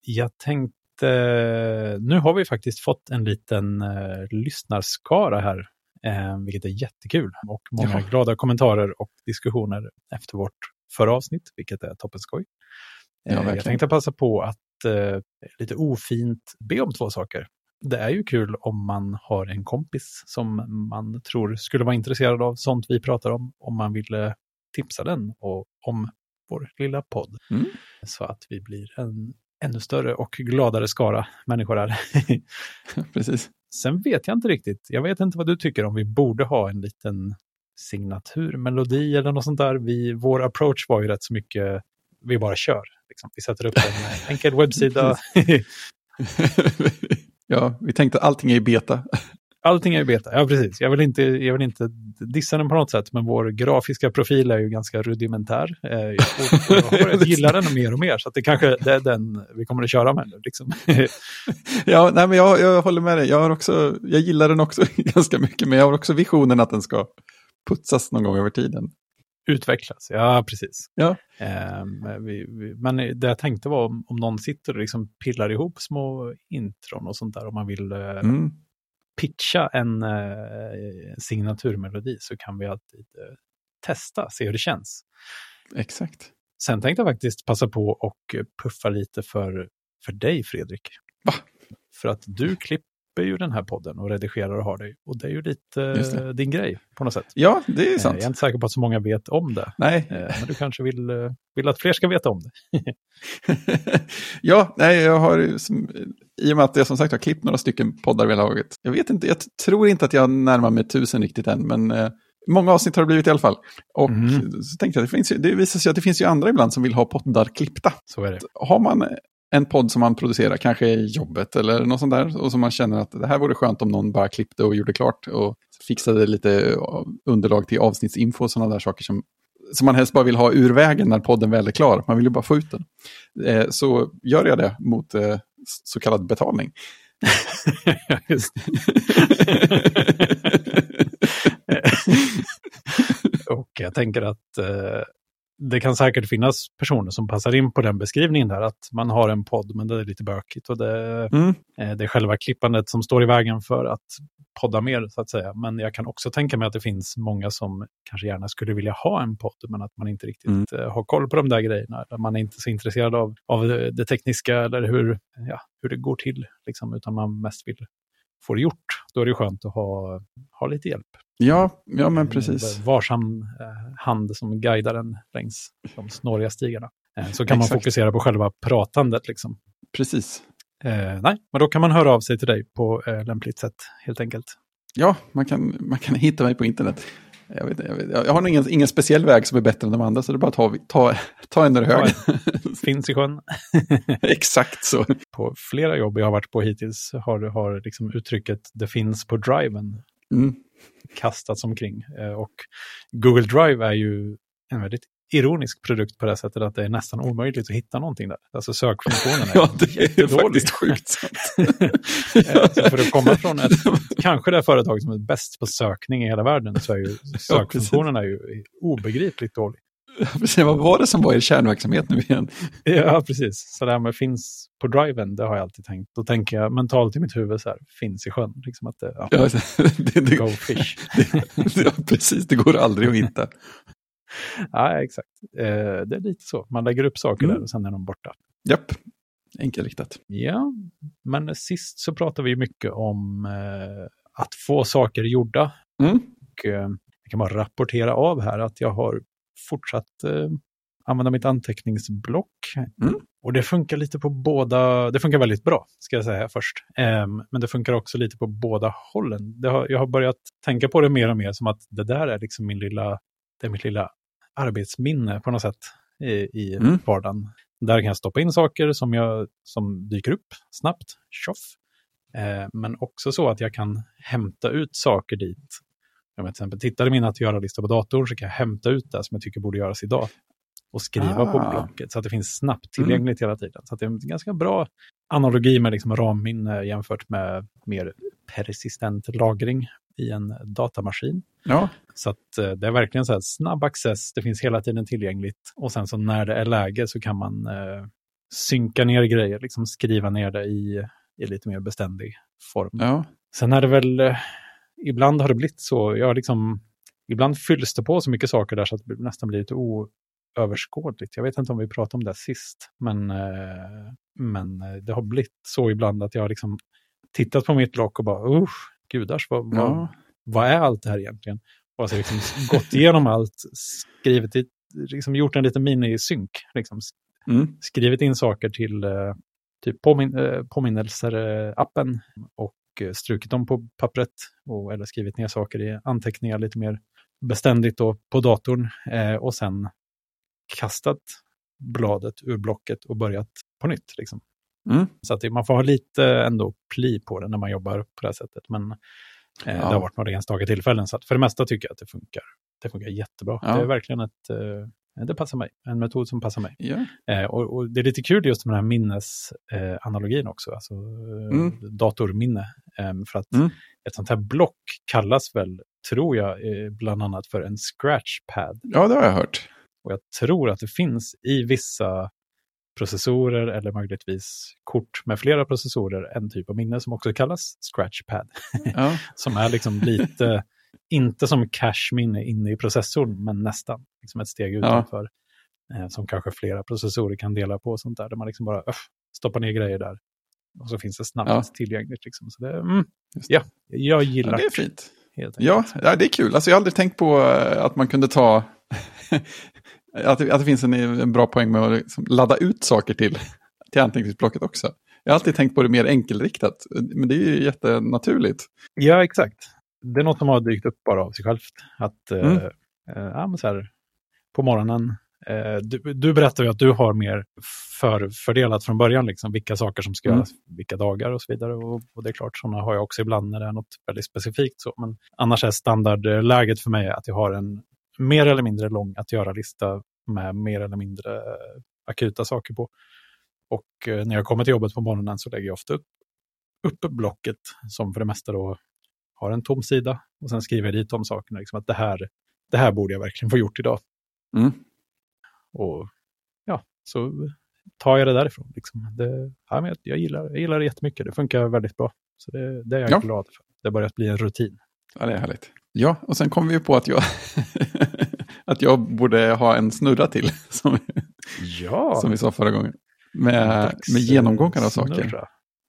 jag tänkte, nu har vi faktiskt fått en liten uh, lyssnarskara här, uh, vilket är jättekul. Och många ja. glada kommentarer och diskussioner efter vårt förra avsnitt, vilket är toppenskoj. Ja, jag tänkte passa på att lite ofint be om två saker det är ju kul om man har en kompis som man tror skulle vara intresserad av sånt vi pratar om, om man vill tipsa den och om vår lilla podd. Mm. Så att vi blir en ännu större och gladare skara människor här. Precis. Sen vet jag inte riktigt, jag vet inte vad du tycker om vi borde ha en liten signaturmelodi eller något sånt där. Vi, vår approach var ju rätt så mycket, vi bara kör. Liksom. Vi sätter upp en enkel webbsida. Ja, vi tänkte allting är i beta. Allting är i beta, ja precis. Jag vill, inte, jag vill inte dissa den på något sätt, men vår grafiska profil är ju ganska rudimentär. Eh, jag, jag, gillar den mer och mer, så det kanske det är den vi kommer att köra med nu. Liksom. ja, nej, men jag, jag håller med dig. Jag, har också, jag gillar den också ganska mycket, men jag har också visionen att den ska putsas någon gång över tiden utvecklas. Ja, precis. Ja. Um, vi, vi, men det jag tänkte var om, om någon sitter och liksom pillar ihop små intron och sånt där, om man vill uh, mm. Pitcha en uh, signaturmelodi så kan vi alltid uh, testa, se hur det känns. Exakt. Sen tänkte jag faktiskt passa på och puffa lite för, för dig, Fredrik. Va? För att du klipp, klipper ju den här podden och redigerar och har dig. Och det är ju lite din grej på något sätt. Ja, det är sant. Jag är inte säker på att så många vet om det. Nej. Men du kanske vill, vill att fler ska veta om det. ja, nej, jag har i och med att jag som sagt har klippt några stycken poddar vid laget. Jag vet inte, jag tror inte att jag närmar mig tusen riktigt än, men eh, många avsnitt har det blivit i alla fall. Och mm. så tänkte jag, det, finns, det visar sig att det finns ju andra ibland som vill ha poddar klippta. Så är det. Har man en podd som man producerar, kanske i jobbet eller något sånt där, och som man känner att det här vore skönt om någon bara klippte och gjorde klart och fixade lite underlag till avsnittsinfo och sådana där saker som, som man helst bara vill ha ur vägen när podden väl är klar. Man vill ju bara få ut den. Eh, så gör jag det mot eh, så kallad betalning. och jag tänker att eh, det kan säkert finnas personer som passar in på den beskrivningen där, att man har en podd men det är lite bökigt och det, mm. Eh, det är själva klippandet som står i vägen för att podda mer så att säga. Men jag kan också tänka mig att det finns många som kanske gärna skulle vilja ha en podd men att man inte riktigt mm. Eh, har koll på de där grejerna. Man är inte så intresserad av, av det tekniska eller hur, ja, hur det går till, liksom, utan man mest vill få det gjort. Då är det skönt att ha, ha lite hjälp. Ja, ja men precis. En varsam eh, hand som guidar en längs de snåriga stigarna. Eh, så kan man fokusera på själva pratandet. Liksom. Precis. Eh, nej, men då kan man höra av sig till dig på eh, lämpligt sätt helt enkelt. Ja, man kan, man kan hitta mig på internet. Jag, vet, jag, vet, jag har ingen, ingen speciell väg som är bättre än de andra, så det är bara att ta, ta, ta en där höger. Finns i sjön. Exakt så. På flera jobb jag har varit på hittills har, har liksom uttrycket det finns på driven mm kastats omkring. Eh, och Google Drive är ju en väldigt ironisk produkt på det sättet att det är nästan omöjligt att hitta någonting där. Alltså sökfunktionen är Ja, det är faktiskt sjukt sant. Eh, för att komma från ett, kanske det företag som är bäst på sökning i hela världen så är ju sökfunktionen är ju obegripligt dålig. Precis, vad var det som var er kärnverksamhet nu igen? Ja, precis. Så det här med finns på driven, det har jag alltid tänkt. Då tänker jag mentalt i mitt huvud så här, finns i sjön. Liksom att det, ja, ja, det, det, go fish. Det, ja, precis, det går aldrig att hitta. ja, exakt. Eh, det är lite så. Man lägger upp saker mm. där och sen är de borta. Japp, enkelriktat. Ja, men sist så pratade vi mycket om eh, att få saker gjorda. Mm. Och, eh, jag kan bara rapportera av här att jag har fortsatt använda mitt anteckningsblock. Mm. Och det funkar lite på båda, det funkar väldigt bra, ska jag säga först. Eh, men det funkar också lite på båda hållen. Har, jag har börjat tänka på det mer och mer som att det där är liksom min lilla, det är mitt lilla arbetsminne på något sätt i, i mm. vardagen. Där kan jag stoppa in saker som, jag, som dyker upp snabbt, tjoff. Eh, men också så att jag kan hämta ut saker dit om jag till exempel tittar i min att göra-lista på datorn så kan jag hämta ut det som jag tycker borde göras idag och skriva ah. på blocket så att det finns snabbt mm. tillgängligt mm. hela tiden. Så det är en ganska bra analogi med liksom ramminne jämfört med mer persistent lagring i en datamaskin. Ja. Så eh, det är verkligen så snabb access, det finns hela tiden tillgängligt och sen så när det är läge så kan man eh, synka ner grejer, liksom skriva ner det i, i lite mer beständig form. Ja. Sen är det väl, eh, ibland har det blivit så, jag liksom, ibland fylls det på så mycket saker där så att det nästan blir lite oöverskådligt. Jag vet inte om vi pratade om det sist, men, eh, men eh, det har blivit så ibland att jag liksom tittat på mitt block och bara, usch, gudars, vad, Ja. vad, vad är allt det här egentligen? Och alltså liksom gått igenom allt, skrivit i, liksom gjort en liten minisynk, liksom Mm. skrivit in saker till eh, typ påmin eh, påminnelser-appen och eh, strukit dem på pappret och, eller skrivit ner saker i anteckningar lite mer beständigt då på datorn eh, och sen kastat bladet ur blocket och börjat på nytt. Liksom. Mm. Så att man får ha lite ändå pli på det när man jobbar på det här sättet. Men eh, Ja. det har varit några enstaka tillfällen. Så för det mesta tycker jag att det funkar. Det funkar jättebra. Ja. Det är verkligen ett, eh, det passar mig. En metod som passar mig. Ja. Eh, och, och det är lite kul just med den här minnesanalogin eh, också, alltså eh, Mm. datorminne. Eh, för att Mm. ett sånt här block kallas väl, tror jag, eh, bland annat för en scratchpad. ja, det har jag hört. Och jag tror att det finns i vissa processorer eller möjligtvis kort med flera processorer en typ av minne som också kallas scratchpad. Ja. som är liksom lite, inte som cache-minne inne i processorn, men nästan. Liksom ett steg utanför. Eh, som kanske flera processorer kan dela på och sånt där. Där man liksom bara öff, stoppar ner grejer där. Och så finns det snabbt Ja. tillgängligt. Liksom. Så det, mm, det. ja, jag ja, gillar det är fint. Ja, ja, det är kul. Alltså, jag har aldrig tänkt på eh, att man kunde ta... att, det, att det finns en, en bra poäng med att liksom ladda ut saker till, till anteckningsblocket också. Jag har alltid tänkt på det mer enkelriktat, men det är ju jättenaturligt. Ja, exakt. Det är något som har dykt upp bara av sig självt. Att, eh, Mm. eh, ja, men så här, på morgonen, eh, du, du berättar ju att du har mer för, fördelat från början, liksom, vilka saker som ska Mm. göras, vilka dagar och så vidare. Och, och det är klart, sådana har jag också ibland när det är något väldigt specifikt. Så. Men annars är standardläget för mig att jag har en mer eller mindre lång att göra-lista med mer eller mindre eh, akuta saker på. Och eh, när jag kommer till jobbet på morgonen så lägger jag ofta upp, upp blocket som för det mesta då har en tom sida och sen skriver jag dit de sakerna. Liksom att det här, det här borde jag verkligen få gjort idag. Mm. Och ja, så tar jag det därifrån. Liksom. Det, ja, men jag, jag, gillar, jag gillar det jättemycket. Det funkar väldigt bra. Så det, det är jag Ja. glad för. Det har börjat bli en rutin. Ja, det är härligt. Ja, och sen kom vi på att jag, att jag borde ha en snurra till, som, Ja, som vi sa förra gången. Med, med genomgångar av saker.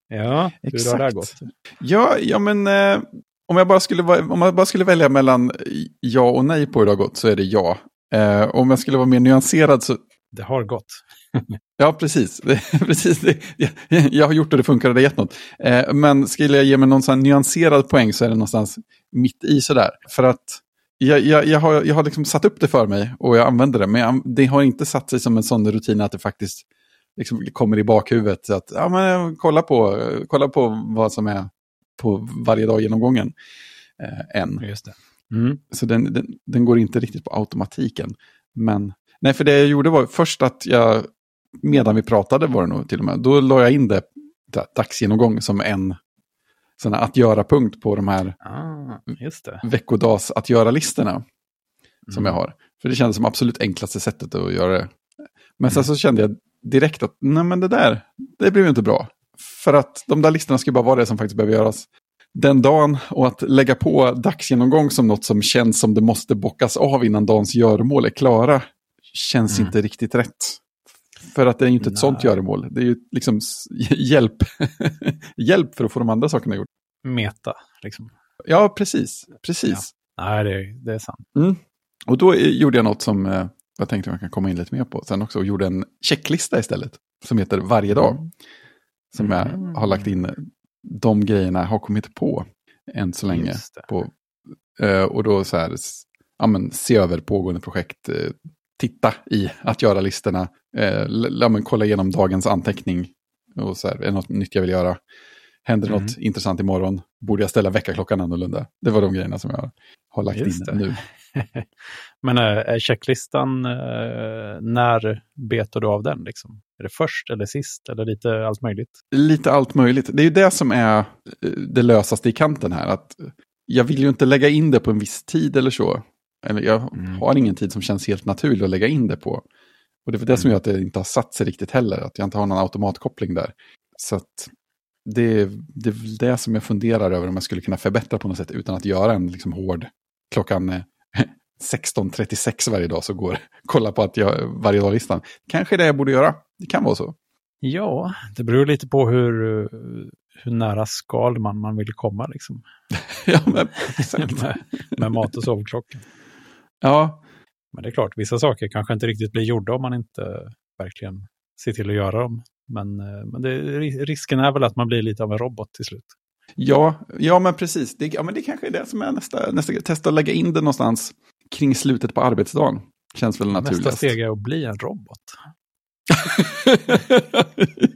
Ja, hur har det gått? Ja, ja men eh, om, jag bara skulle, om jag bara skulle välja mellan ja och nej på hur det har gått så är det ja. Eh, om jag skulle vara mer nyanserad så, Det har gått. Ja precis, precis jag, har gjort det, det funkar och det har gett något. Eh, men skulle jag ge mig någon sån nyanserad poäng så är det någonstans mitt i sådär. För att jag, jag, jag har, jag har liksom satt upp det för mig och jag använder det, men jag, det har inte satt sig som en sån rutin att det faktiskt liksom kommer i bakhuvudet. Så att, ja, men, kolla, på, kolla på vad som är på varje dag genomgången eh, än. Just det. Mm. Så den, den, den går inte riktigt på automatiken. Men nej, för det jag gjorde var först att jag, medan vi pratade var det nog till och med, då la jag in det da- dagsgenomgång som en sån här att göra-punkt på de här Ah, veckodags att göra-listorna som Mm. jag har. För det kändes som absolut enklaste sättet att göra det. Men sen så kände jag direkt att nej men det där, det blev ju inte bra. För att de där listorna ska bara vara det som faktiskt behöver göras den dagen och att lägga på dagsgenomgång som något som känns som det måste bockas av innan dagens göromål är klara känns Mm. inte riktigt rätt. För att det är ju inte ett Nej. sånt göromål. Det är ju liksom hjälp. hjälp för att få de andra sakerna gjort. Meta, liksom. Ja, precis. precis. Nej, det, det är sant. Mm. Och då gjorde jag något som eh, jag tänkte man kan komma in lite mer på sen också. Och gjorde en checklista istället. Som heter Varje dag. Som jag Mm. har lagt in de grejerna har kommit på än så länge. På, eh, och då så här, ja, men, se över pågående projekt. Eh, titta i att göra-listorna. Eh, l- ja, men, kolla igenom dagens anteckning. Och så här, är det något nytt jag vill göra? Händer Mm. något intressant imorgon? Borde jag ställa väckarklockan annorlunda? Det var de grejerna som jag har lagt Just in det. nu. Men äh, är checklistan, äh, när betar du av den? Liksom? Är det först eller sist eller lite allt möjligt? Lite allt möjligt. Det är ju det som är eh, det lösaste i kanten här. Att jag vill ju inte lägga in det på en viss tid eller så. Eller jag Mm. har ingen tid som känns helt naturlig att lägga in det på. Och det är det som gör att det inte har satt sig riktigt heller, att jag inte har någon automatkoppling där. Så att det, det är det som jag funderar över om jag skulle kunna förbättra på något sätt utan att göra en liksom hård klockan 16.36 varje dag så går kolla på att jag varje dag-listan. Kanske det jag borde göra. Det kan vara så. Ja, det beror lite på hur, hur nära skal man, man vill komma liksom. ja, men exakt. med, med mat och sovklockan. Ja. Men det är klart, vissa saker kanske inte riktigt blir gjorda om man inte verkligen ser till att göra dem. Men, men det, risken är väl att man blir lite av en robot till slut. Ja, ja men precis. Det, ja, men det kanske är det som är nästa, nästa Testa att lägga in det någonstans kring slutet på arbetsdagen. Känns väl naturligt. Nästa steg är att bli en robot.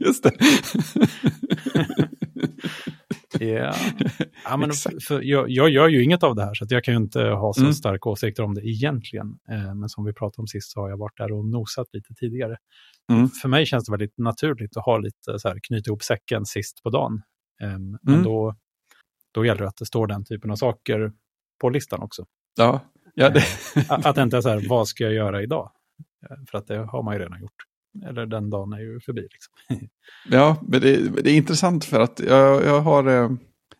Just det. ja. ja, men för jag, jag, gör ju inget av det här så jag kan ju inte ha så mm. starka åsikter om det egentligen. Eh, men som vi pratade om sist så har jag varit där och nosat lite tidigare. Mm. För mig känns det väldigt naturligt att ha lite så här, knyta ihop säcken sist på dagen. Eh, men mm. då, då gäller det att det står den typen av saker på listan också. Ja, ja det... Eh, att det inte är så här, vad ska jag göra idag? Eh, för att det har man ju redan gjort. Eller den dagen är ju förbi. Liksom. ja, men det, det, är intressant för att jag, jag har, eh,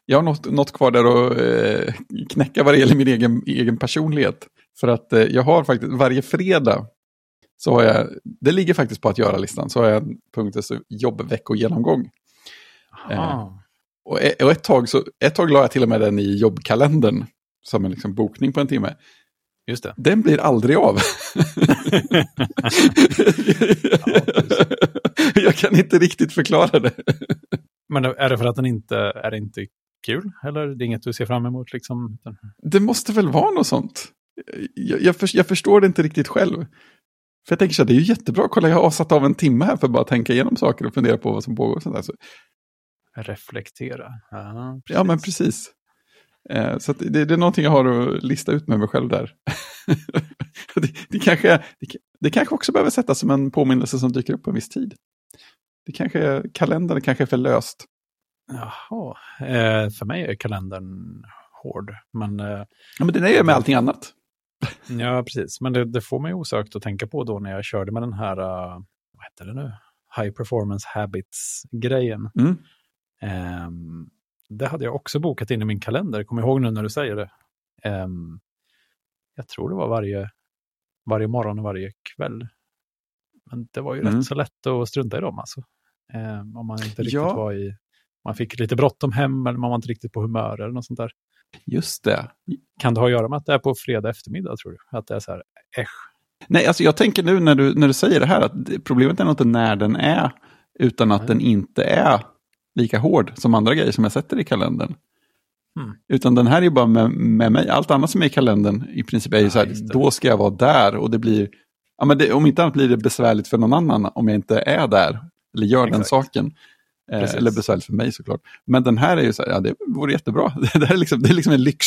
jag har något, något kvar där att eh, knäcka vad det gäller min egen, egen personlighet. För att eh, jag har faktiskt varje fredag så har jag, det ligger faktiskt på att göra-listan, så har jag en punkt, alltså jobbveckogenomgång. Eh, och, och ett, tag så, ett tag la jag till och med den i jobbkalendern, som en liksom bokning på en timme. Just det. Den blir aldrig av. jag kan inte riktigt förklara det. Men är det för att den inte är inte kul? Eller det är inget du ser fram emot? Liksom? Det måste väl vara något sånt. Jag, jag, för, jag förstår det inte riktigt själv. För jag tänker så här, det är ju jättebra, kolla jag har satt av en timme här för att bara tänka igenom saker och fundera på vad som pågår. Sånt där. Så. Reflektera. Ja, ja, men precis. Eh, så det, det, är någonting jag har att lista ut med mig själv där. det, det, kanske, det, det kanske också behöver sättas som en påminnelse som dyker upp på en viss tid. Det kanske, kalendern kanske är för löst. Jaha, eh, för mig är kalendern hård. Men, eh, ja, men den är ju med allting annat. ja, precis. Men det, det, får mig osökt att tänka på då när jag körde med den här, uh, vad heter det nu? High performance habits-grejen. Mm. Um, det hade jag också bokat in i min kalender, kom ihåg nu när du säger det. Um, jag tror det var varje, varje morgon och varje kväll. Men det var ju mm. rätt så lätt att strunta i dem alltså. Um, om man inte riktigt ja. var i, man fick lite bråttom hem eller man var inte riktigt på humör eller något sånt där. Just det. Kan det ha att göra med att det är på fredag eftermiddag tror du? Att det är så här, äsch. Nej, alltså jag tänker nu när du, när du säger det här att problemet är nog inte när den är, utan att Nej. den inte är lika hård som andra grejer som jag sätter i kalendern. Mm. Utan den här är bara med, med mig. Allt annat som är i kalendern i princip är ju ja, så här, då ska jag vara där och det blir, ja, men det, om inte annat blir det besvärligt för någon annan om jag inte är där eller gör Exakt. den saken. Eh, eller besvärligt för mig såklart. Men den här är ju så här, ja det vore jättebra. det, är liksom, det är liksom en lyx,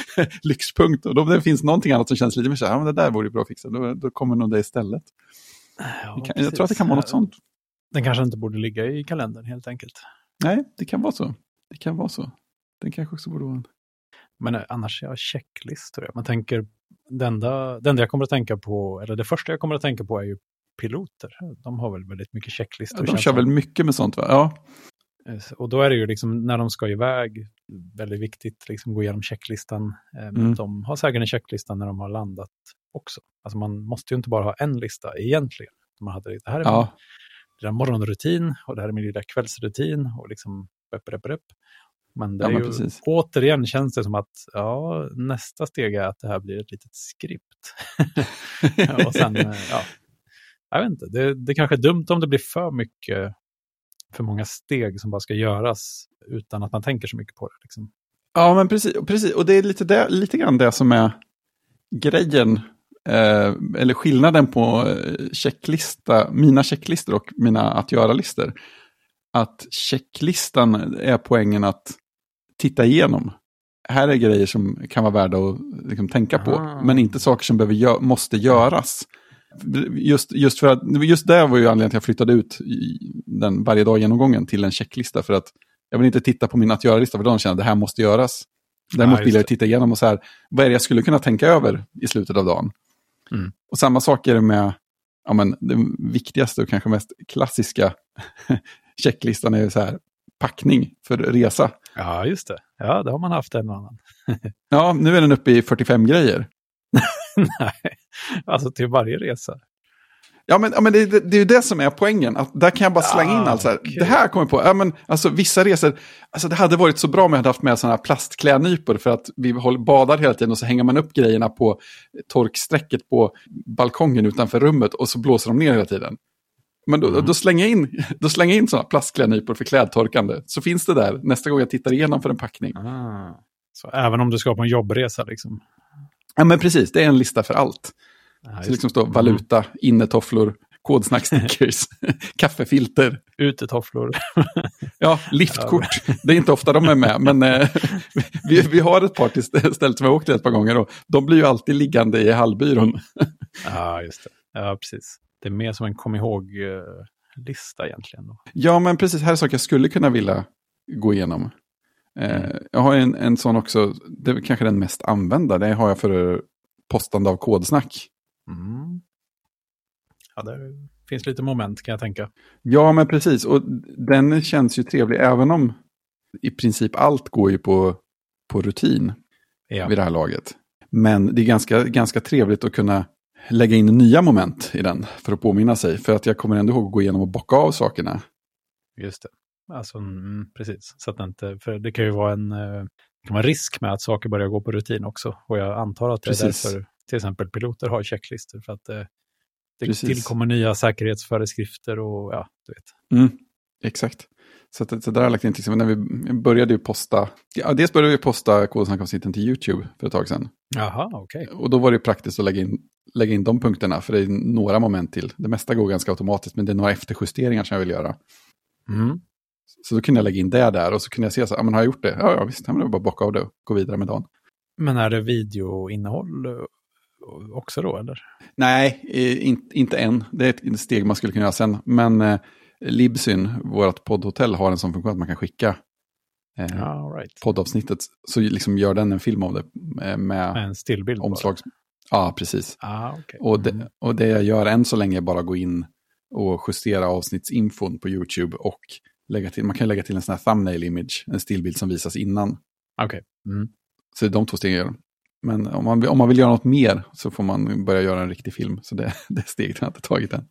lyxpunkt. Och om det finns någonting annat som känns lite mer så här, ja men det där vore bra att fixa, då, då kommer nog det istället. Ja, kan, jag tror att det kan vara något sånt. Den kanske inte borde ligga i kalendern helt enkelt. Nej, det kan vara så. Det kan vara så. Den kanske också borde vara en. Men eh, annars, ja, checklistor. Man tänker, det enda, det enda jag kommer att tänka på, eller det första jag kommer att tänka på är ju piloter. De har väl väldigt mycket checklistor. Ja, de kör väl mycket med sånt va? Ja. Eh, och då är det ju liksom när de ska iväg, väldigt viktigt liksom gå igenom checklistan. Eh, men mm. de har säkert en checklista när de har landat också. Alltså man måste ju inte bara ha en lista egentligen. Man hade, det här är ja lilla morgonrutin och det här är min lilla kvällsrutin och liksom upp, upp, upp. Men det ja, är ju, precis. återigen känns det som att ja, nästa steg är att det här blir ett litet skript. och sen, ja, jag vet inte, det, det kanske är dumt om det blir för mycket, för många steg som bara ska göras utan att man tänker så mycket på det. Liksom. Ja, men precis, precis. och det är lite, det, lite grann det som är grejen eh, eller skillnaden på eh, checklista, mina checklistor och mina att göra-listor. Att checklistan är poängen att titta igenom. Här är grejer som kan vara värda att liksom, tänka på, ah. men inte saker som behöver gö måste göras. Just, just, för att, just det var ju anledningen till att jag flyttade ut den varje dag genomgången till en checklista. För att jag vill inte titta på min att göra-lista för de känner att det här måste göras. Däremot vill jag titta igenom och så här, vad är det jag skulle kunna tänka över i slutet av dagen? Mm. Och samma sak är det med ja, men den viktigaste och kanske mest klassiska checklistan är ju så här, packning för resa. Ja, just det. Ja, det har man haft en och annan. ja, nu är den uppe i 45 grejer. Nej, alltså till varje resa. Ja, men, ja, men det, det, det, är ju det som är poängen. Att där kan jag bara slänga in allt så här. Det här kommer på. Ja, men, alltså, vissa resor, alltså, det hade varit så bra om jag hade haft med sådana här plastklädnypor. För att vi badar hela tiden och så hänger man upp grejerna på torksträcket på balkongen utanför rummet och så blåser de ner hela tiden. Men då, mm. då slänger jag in, då slänger jag in sådana plastklädnypor för klädtorkande. Så finns det där nästa gång jag tittar igenom för en packning. Ah. Så även om du ska på en jobbresa liksom? Ja, men precis. Det är en lista för allt. Ja, så liksom står valuta, mm. innetofflor, kodsnackstickers, kaffefilter. Utetofflor. ja, liftkort. Det är inte ofta de är med, men eh, vi, vi har ett par till stället som jag åkt till ett par gånger och de blir ju alltid liggande i hallbyrån. ja, just det. Ja, precis. Det är mer som en kom ihåg-lista egentligen. Då. Ja, men precis. Här är saker jag skulle kunna vilja gå igenom. Eh, mm. jag har en, en sån också, det är kanske den mest använda, det har jag för postande av kodsnack. Mm. Ja, det finns lite moment kan jag tänka. Ja, men precis. Och den känns ju trevlig, även om i princip allt går ju på, på rutin ja. vid det här laget. Men det är ganska, ganska trevligt att kunna lägga in nya moment i den för att påminna sig. För att jag kommer ändå ihåg att gå igenom och bocka av sakerna. Just det. Alltså, mm, precis. Så att det inte, för det kan ju vara en, eh, kan vara risk med att saker börjar gå på rutin också. Och jag antar att det precis. är därför till exempel piloter har checklistor. För att det, eh, det tillkommer nya säkerhetsföreskrifter och ja, du vet. Mm, exakt. Så, att, så där har jag lagt in till exempel när vi började ju posta, ja, dels började vi posta kodsnackavsnitten till YouTube för ett tag sedan. Jaha, okej. Okay. Och då var det praktiskt att lägga in, lägga in de punkterna, för det är några moment till. Det mesta går ganska automatiskt, men det är några efterjusteringar som jag vill göra. Mm. Så då kunde jag lägga in det där och så kunde jag se så ja men har jag gjort det? Ja, ja visst, ja, men det var bara bocka av det och gå vidare med dagen. Men är det videoinnehåll också då, eller? Nej, in, inte än. Det är ett steg man skulle kunna göra sen. Men eh, Libsyn, vårt poddhotell, har en sån funktion att man kan skicka eh, ah, right. poddavsnittet. Så liksom gör den en film av det eh, med en stillbild omslags... Ja, precis. Ah, okay. och, det, mm. och det jag gör än så länge är bara gå in och justera avsnittsinfon på YouTube och lägga till, man kan lägga till en sån här thumbnail image, en stillbild som visas innan. Okej. Okay. Mm. Så det är de två stegen jag gör. Men om man, om man vill göra något mer så får man börja göra en riktig film. Så det, det steget har jag inte tagit än.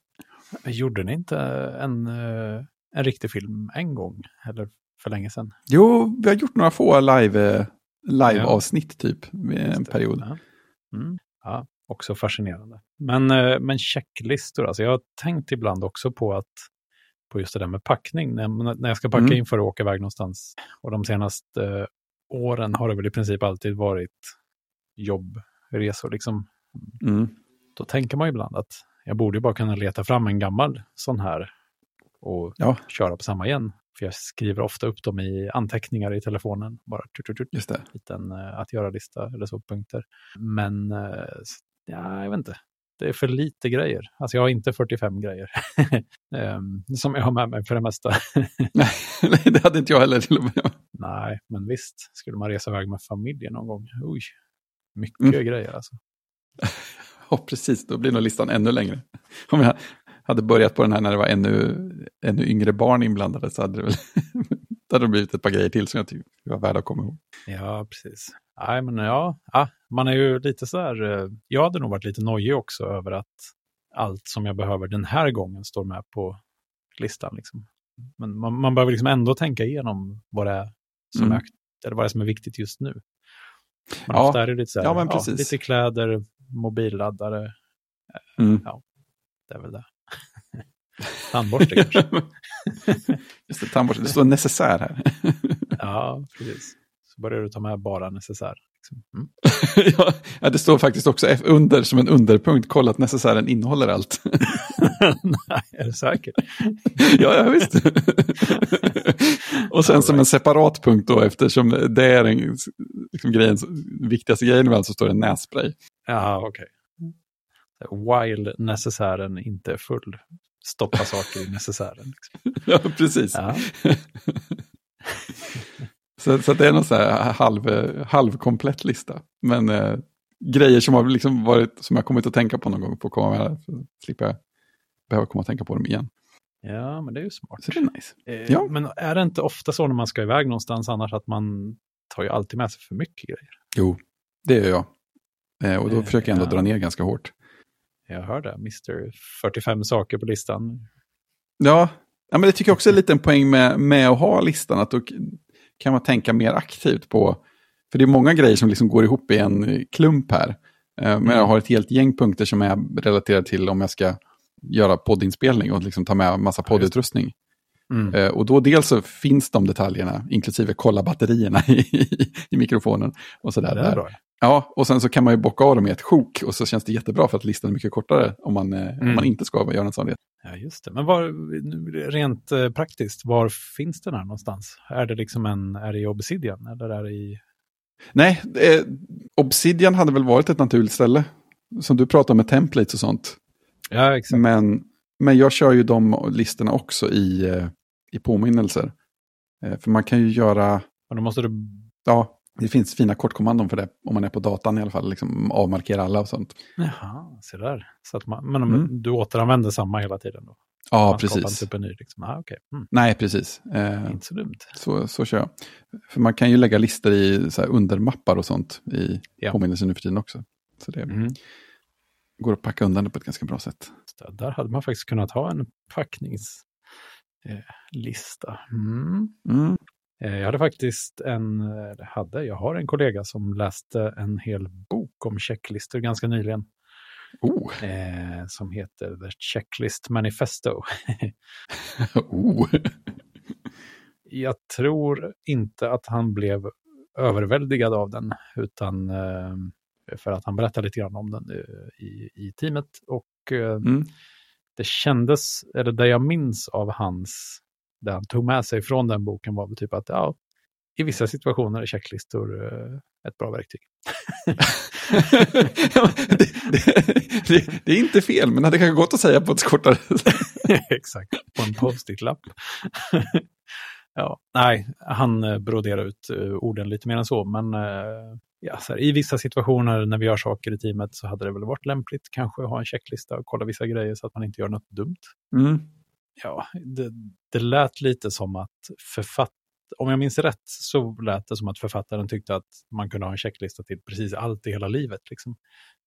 Gjorde ni inte en, eh, en riktig film en gång? Eller för länge sedan? Jo, vi har gjort några få live, live-avsnitt typ. Med en period. Ja. Mm. ja. också fascinerande. Men, eh, men checklistor, alltså jag har tänkt ibland också på att på just det där med packning. När, när jag ska packa mm. in för att åka iväg någonstans. Och de senaste åren har det väl i princip alltid varit jobbresor. Liksom. Mm. Då tänker man ibland att jag borde bara kunna leta fram en gammal sån här och ja. köra på samma igen. För jag skriver ofta upp dem i anteckningar i telefonen. Bara tut, tut, tut, Just det. liten uh, att göra-lista eller så, punkter. Men uh, ja, jag vet inte. Det är för lite grejer. Alltså jag har inte 45 grejer um, som jag har med mig för det mesta. Nej, det hade inte jag heller till och med. Nej, men visst, skulle man resa iväg med familjen någon gång, oj, mycket mm. grejer alltså. ja, precis. Då blir nog listan ännu längre. Om jag hade börjat på den här när det var ännu, ännu yngre barn inblandade så hade det väl då hade det blivit ett par grejer till som jag tyckte var värda att komma ihåg. Ja, precis. Nej, men ja, ja, man är ju lite så här, eh, jag hade nog varit lite nojig också över att allt som jag behöver den här gången står med på listan. Liksom. Men man, man behöver liksom ändå tänka igenom vad det är som, mm. är, eller vad det är som är viktigt just nu. Men ja. ofta är det lite så här, ja, ja, lite kläder, mobilladdare. Mm. Ja, det är väl det. Tandborste kanske. Just det, tandborste. Det står necessär här. ja, precis. Så börjar du ta med bara necessär. Liksom. Mm. ja, det står faktiskt också under som en underpunkt, kolla att necessären innehåller allt. Nej, är du säker? ja, ja, visst. Och sen right. som en separat punkt då, eftersom det är en, liksom, grejen, viktigaste grejen med allt så står det nässpray. Ja, okej. Okay. While necessären inte är full, stoppa saker i necessären. Liksom. ja, precis. Ja. Så, så det är någon så här halv, halvkomplett lista. Men eh, grejer som har liksom varit, som jag kommit att tänka på någon gång på att komma med, så slipper jag behöva komma och tänka på dem igen. Ja, men det är ju smart. Så det är nice. Eh, ja. Men är det inte ofta så när man ska iväg någonstans annars att man tar ju alltid med sig för mycket grejer? Jo, det gör jag. Eh, och då eh, försöker jag ändå ja. dra ner ganska hårt. Jag hör det, Mr 45 saker på listan. Ja, ja men det tycker jag också är lite en poäng med, med att ha listan. Att då kan man tänka mer aktivt på, för det är många grejer som liksom går ihop i en klump här. Eh, men jag mm. har ett helt gäng punkter som är relaterade till om jag ska göra poddinspelning och liksom ta med massa poddutrustning. Mm. Uh, och då dels så finns de detaljerna, inklusive kolla batterierna i, i mikrofonen. Och sådär. Det är bra. Ja, och sen så kan man ju bocka av dem i ett sjok och så känns det jättebra för att listan är mycket kortare om man, mm. om man mm. inte ska göra en sån resa. Ja, just det. Men var, rent eh, praktiskt, var finns den här någonstans? Är det liksom en, är det i Obsidian eller är det i... Nej, eh, Obsidian hade väl varit ett naturligt ställe. Som du pratar med templates och sånt. Ja, exakt. Men, men jag kör ju de listorna också i, eh, i påminnelser. Eh, för man kan ju göra... Och då måste du... Ja, det finns fina kortkommandon för det, om man är på datan i alla fall, liksom avmarkera alla och sånt. Jaha, se där. Så att man, men mm. du återanvänder samma hela tiden då? Ja, man precis. Typ en ny, liksom. ah, okay. Mm. Nej, precis. Eh, Inte så dumt. Så, så kör jag. För man kan ju lägga listor i så undermappar och sånt i ja. påminnelser nu för tiden också. Så det mm. går att packa undan det på ett ganska bra sätt. Där hade man faktiskt kunnat ha en packningslista. Mm. Mm. Eh, jag hade faktiskt en, hade, jag har en kollega som läste en hel bok om checklistor ganska nyligen. Oh. Eh, som heter The Checklist Manifesto. oh. Jag tror inte att han blev överväldigad av den, utan eh, för att han berättade lite grann om den eh, i, i teamet. Och eh, mm. Det kändes, eller det jag minns av hans det han tog med sig från den boken var väl typ att ja, i vissa situationer är checklistor uh, ett bra verktyg. det, det, det, är inte fel, men det kan gått att säga på ett kortare Exakt, på en post-it-lapp. Ja, nej, han uh, broderar ut uh, orden lite mer än så, men ja, så här, i vissa situationer när vi gör saker i teamet så hade det väl varit lämpligt kanske att ha en checklista och kolla vissa grejer så att man inte gör något dumt. Mm ja, det, det lät lite som att författaren om jag minns rätt så lät det som att författaren tyckte att man kunde ha en checklista till precis allt i hela livet. Liksom.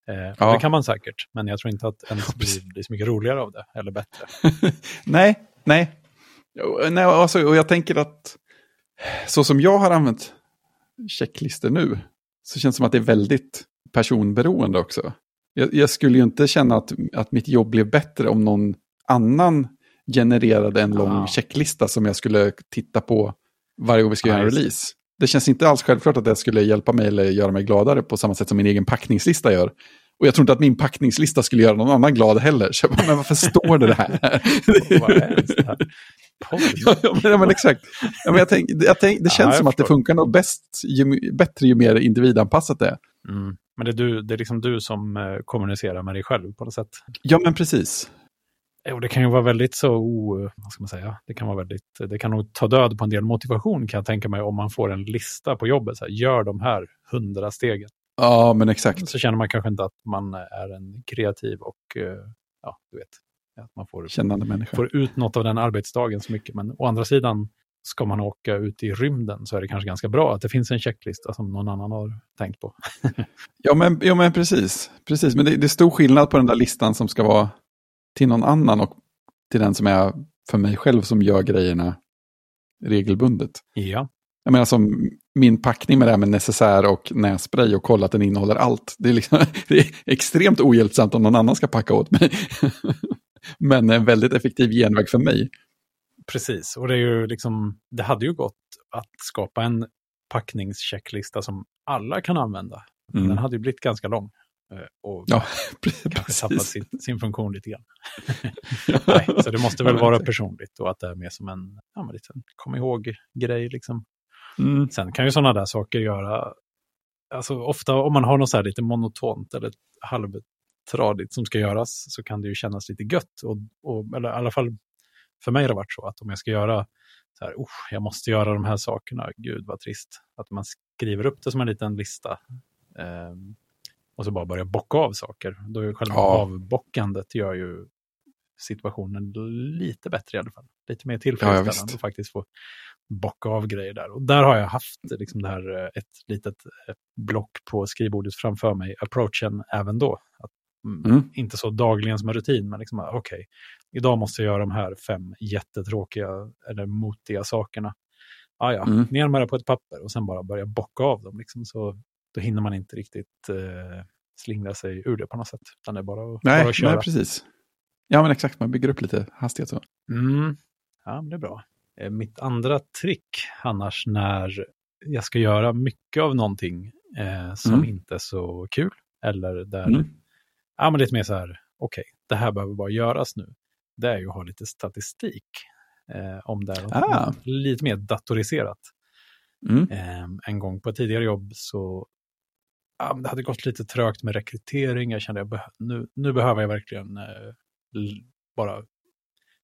Eh, ja. Det kan man säkert, men jag tror inte att ens blir, blir så mycket roligare av det, eller bättre. nej, nej. Nej alltså, och jag tänker att så som jag har använt checklistor nu, så känns det som att det är väldigt personberoende också. Jag, jag skulle ju inte känna att, att mitt jobb blev bättre om någon annan genererade en lång ah. checklista som jag skulle titta på varje gång vi ska göra en release. Det känns inte alls självklart att det skulle hjälpa mig eller göra mig gladare på samma sätt som min egen packningslista gör. Och jag tror inte att min packningslista skulle göra någon annan glad heller. Så jag bara, men varför står det här? ja, ja, men exakt. Ja, men jag tänk, jag tänk, det känns ja, som att det funkar nog bäst, ju, bättre ju mer individanpassat det är. Mm. Men det är, du, det är liksom du som eh, kommunicerar med dig själv på något sätt. Ja, men precis. Jo, det kan ju vara väldigt så, vad ska man säga, det kan vara väldigt, det kan nog ta död på en del motivation kan jag tänka mig om man får en lista på jobbet, så här, gör de här hundra stegen. Ja, men exakt. Så känner man kanske inte att man är en kreativ och, eh, ja, du vet, att man får, Kännande människa. får ut något av den arbetsdagen så mycket. Men å andra sidan, ska man åka ut i rymden så är det kanske ganska bra att det finns en checklista som någon annan har tänkt på. ja, men, ja, men precis. precis. Men det, det är stor skillnad på den där listan som ska vara till någon annan och till den som är för mig själv som gör grejerna regelbundet. Ja. Jag menar som min packning med det här med necessär och nässpray och kolla att den innehåller allt. Det är, liksom, det är extremt ohjälpsamt om någon annan ska packa åt mig. Men en väldigt effektiv genväg för mig. Precis, och det, är ju liksom, det hade ju gått att skapa en packningschecklista som alla kan använda. Mm. Den hade ju blivit ganska lång. Eh, och ja, kanske tappat sin, sin funktion lite grann. Nej, så det måste väl vara personligt och att det är mer som en ja, men liten kom ihåg-grej. Liksom. Mm. Sen kan ju sådana där saker göra, alltså ofta om man har något så här lite monotont eller halvtradigt som ska göras så kan det ju kännas lite gött. Och, och, eller i alla fall för mig har det varit så att om jag ska göra så här, oh, jag måste göra de här sakerna, gud vad trist. Att man skriver upp det som en liten lista. Um, och så bara börja bocka av saker. Då är själva ja. avbockandet gör ju situationen lite bättre i alla fall. Lite mer tillfredsställande ja, att faktiskt få bocka av grejer där. Och där har jag haft liksom det här, eh, ett litet ett block på skrivbordet framför mig, approachen även då. Att, mm. mm. Inte så dagligen som en rutin, men liksom, okej, okay, idag måste jag göra de här fem jättetråkiga eller motiga sakerna. Ah, ja, mm. ner med det på ett papper och sen bara börja bocka av dem. Liksom, så då hinner man inte riktigt eh, slingra sig ur det på något sätt. Utan det är bara att, nej, bara att köra. Nej, precis. Ja, men exakt. Man bygger upp lite hastighet så. Mm. Ja, men det är bra. Eh, mitt andra trick annars när jag ska göra mycket av någonting eh, som mm. inte är så kul. Eller där, mm. Ja men lite mer så här, okej, okay, det här behöver bara göras nu. Det är ju att ha lite statistik eh, om det. Ah. Lite mer datoriserat. Mm. Eh, en gång på ett tidigare jobb så ja, det hade gått lite trögt med rekrytering. Jag kände att nu, nu behöver jag verkligen eh, bara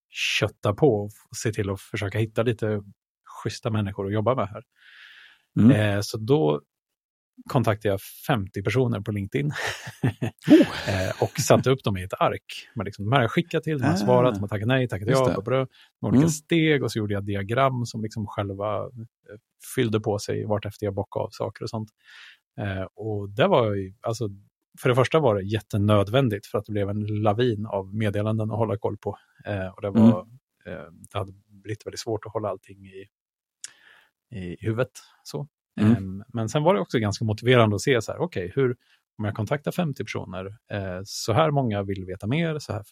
kötta på och se till att försöka hitta lite schyssta människor att jobba med här. Mm. Eh, så då kontaktade jag 50 personer på LinkedIn oh. eh, och satte upp dem i ett ark. Men liksom, de här har jag skickat till, de har ah. svarat, de har tackat nej, tackat ja, på bröd, olika mm. steg och så gjorde jag diagram som liksom själva eh, fyllde på sig vart efter jag bockade av saker och sånt. Eh, och det var ju, alltså, för det första var det jättenödvändigt för att det blev en lavin av meddelanden att hålla koll på. Eh, och det, var, mm. det hade blivit väldigt svårt att hålla allting i, i huvudet. Så. Mm. Eh, men sen var det också ganska motiverande att se så här, okej, okay, hur, om jag kontaktar 50 personer, eh, så här många vill veta mer, så här,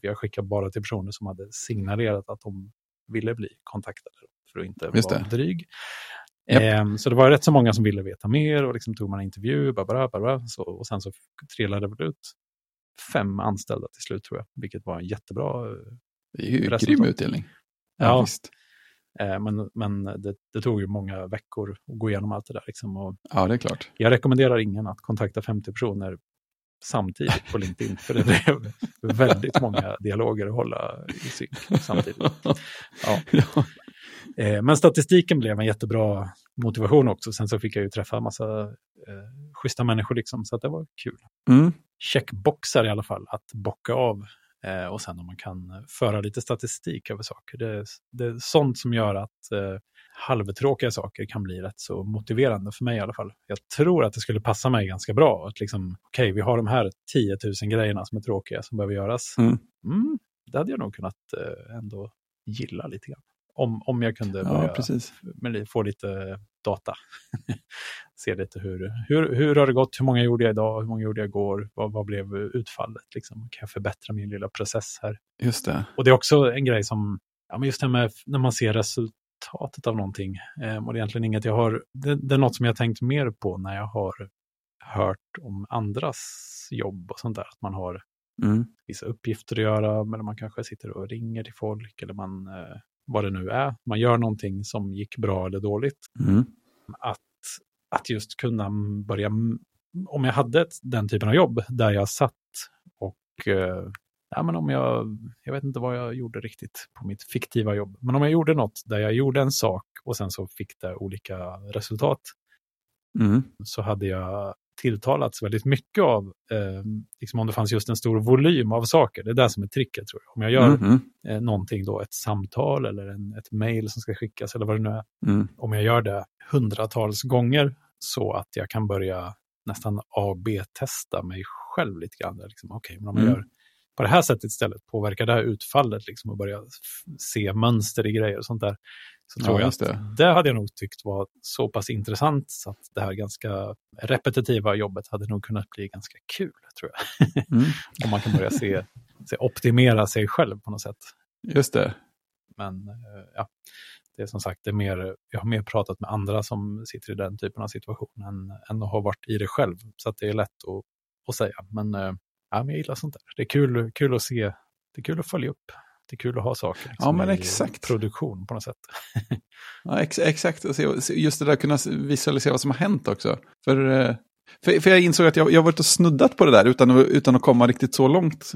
jag skickar bara till personer som hade signalerat att de ville bli kontaktade för att inte vara dryg. Yep. Eh, så det var rätt så många som ville veta mer och liksom tog man en intervju bara, bara, bara, så, och sen så trillade det ut fem anställda till slut tror jag, vilket var en jättebra eh, Det är ju grym utdelning. Ja, ja visst. Eh, men men det, det, tog ju många veckor att gå igenom allt det där. Liksom, och ja, det är klart. Jag rekommenderar ingen att kontakta 50 personer samtidigt på LinkedIn, för det blev väldigt många dialoger att hålla i synk samtidigt. Ja. Eh, men statistiken blev en jättebra motivation också. Sen så fick jag ju träffa en massa eh, schyssta människor liksom, så det var kul. Mm. Checkboxar i alla fall, att bocka av. Eh, och sen om man kan föra lite statistik över saker. Det, det är sånt som gör att eh, halvtråkiga saker kan bli rätt så motiverande för mig i alla fall. Jag tror att det skulle passa mig ganska bra. Att liksom, okej, okay, vi har de här 10 000 grejerna som är tråkiga som behöver göras. Mm. Mm, det hade jag nog kunnat eh, ändå gilla lite grann. Om, om jag kunde börja ja, få lite data. Se lite hur, hur, hur har det gått, hur många gjorde jag idag, hur många gjorde jag igår, vad, vad blev utfallet? Liksom? Kan jag förbättra min lilla process här? Just det. Och det är också en grej som, ja, men just det här med när man ser resultatet av någonting. Eh, och det är egentligen inget jag har, det, det är något som jag tänkt mer på när jag har hört om andras jobb och sånt där. Att man har mm. vissa uppgifter att göra, men man kanske sitter och ringer till folk eller man eh, vad det nu är, man gör någonting som gick bra eller dåligt. Mm. Att, att just kunna börja, om jag hade ett, den typen av jobb där jag satt och eh, ja, men om jag, jag vet inte vad jag gjorde riktigt på mitt fiktiva jobb, men om jag gjorde något där jag gjorde en sak och sen så fick det olika resultat, mm. så hade jag tilltalats väldigt mycket av, eh, liksom om det fanns just en stor volym av saker. Det är det som är tricket tror jag. Om jag gör mm. eh, någonting då, ett samtal eller en, ett mejl som ska skickas eller vad det nu är. Mm. Om jag gör det hundratals gånger så att jag kan börja nästan A B-testa mig själv lite grann. Liksom, Okej, okay, men om jag mm. gör på det här sättet istället, påverkar det här utfallet liksom, och börja se mönster i grejer och sånt där. Så tror ja, jag att det. det hade jag nog tyckt var så pass intressant så att det här ganska repetitiva jobbet hade nog kunnat bli ganska kul, tror jag. Mm. Om man kan börja se, se, optimera sig själv på något sätt. Just det. Men eh, ja, det är som sagt, det mer, jag har mer pratat med andra som sitter i den typen av situation än, än att ha varit i det själv. Så det är lätt att, att säga. Men, eh, ja, men jag gillar sånt där. Det är kul, kul att se, det är kul att följa upp det är kul att ha saker liksom, ja, men exakt. produktion på något sätt. ja, ex exakt, just det där att kunna visualisera vad som har hänt också. För, eh, för, för jag insåg att jag, jag varit och snuddat på det där utan, utan att komma riktigt så långt.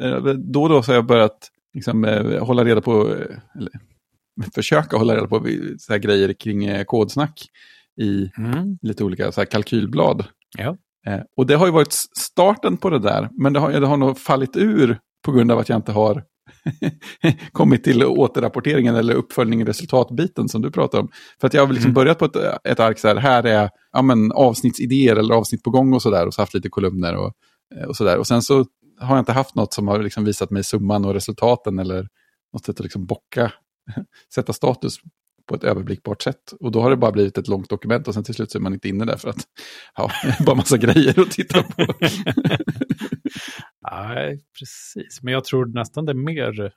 Eh, då och då så har jag börjat liksom, eh, hålla reda på, eller försöka hålla reda på så här grejer kring kodsnack i mm. lite olika så här kalkylblad. Ja. Och det har ju varit starten på det där, men det har, det har nog fallit ur på grund av att jag inte har kommit till återrapporteringen eller uppföljningen, resultatbiten som du pratar om. För att jag har liksom mm. börjat på ett, ett ark så här, här är ja, men, avsnittsidéer eller avsnitt på gång och så där och så haft lite kolumner och, och så där. Och sen så har jag inte haft något som har liksom visat mig summan och resultaten eller något sätt att liksom bocka, sätta status på ett överblickbart sätt. Och då har det bara blivit ett långt dokument och sen till slut så är man inte inne där för att ja, bara massa grejer att titta på. Nej, precis. Men jag tror nästan det är mer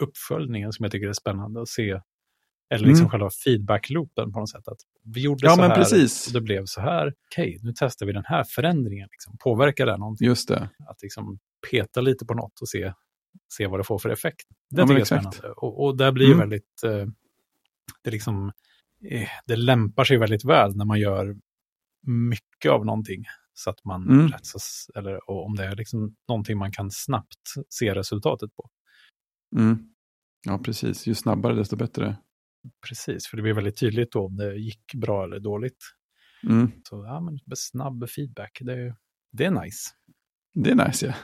uppföljningen som jag tycker är spännande att se. Eller liksom mm. själva feedback-loopen på något sätt. Att vi gjorde ja, så här precis. och det blev så här. Okej, nu testar vi den här förändringen. Liksom. Påverkar det någonting? Just det. Att liksom peta lite på något och se, se vad det får för effekt. Det ja, tycker jag är spännande. Och, och där blir mm. väldigt... Eh, det, liksom, eh, det lämpar sig väldigt väl när man gör mycket av någonting. Så att man mm. rättsas, eller om det är liksom någonting man kan snabbt se resultatet på. Mm. Ja, precis. Ju snabbare desto bättre. Precis, för det blir väldigt tydligt då om det gick bra eller dåligt. Mm. Så ja, men snabb feedback, det, det är nice. Det är nice, ja.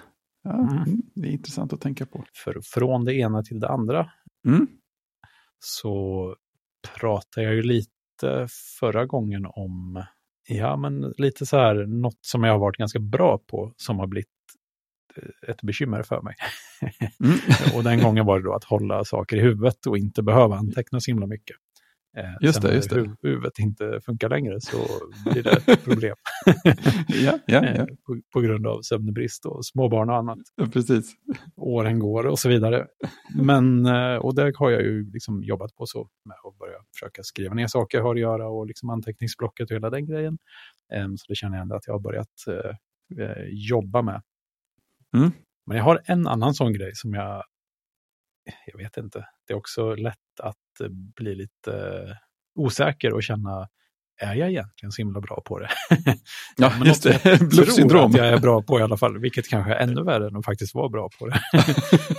ja mm. Det är intressant att tänka på. För från det ena till det andra mm. så pratade jag ju lite förra gången om Ja, men lite så här, något som jag har varit ganska bra på som har blivit eh, ett bekymmer för mig. Mm. och den gången var det då att hålla saker i huvudet och inte behöva anteckna så himla mycket. Eh, just det, just det. huvudet inte funkar längre så blir det ett problem. ja, ja, ja. På, på, grund av sömnbrist och småbarn och annat. Ja, precis. Åren går och så vidare. Men, eh, och det har jag ju liksom jobbat på så med att börja försöka skriva ner saker jag har att göra och liksom anteckningsblocket och hela den grejen. Ehm, så det känner jag ändå att jag har börjat eh, jobba med. Mm. Men jag har en annan sån grej som jag jag vet inte, det är också lätt att eh, bli lite eh, osäker och känna, är jag egentligen så himla bra på det? ja, men just det, bluffsyndrom. att jag är bra på i alla fall, vilket kanske är ännu värre än att faktiskt vara bra på det.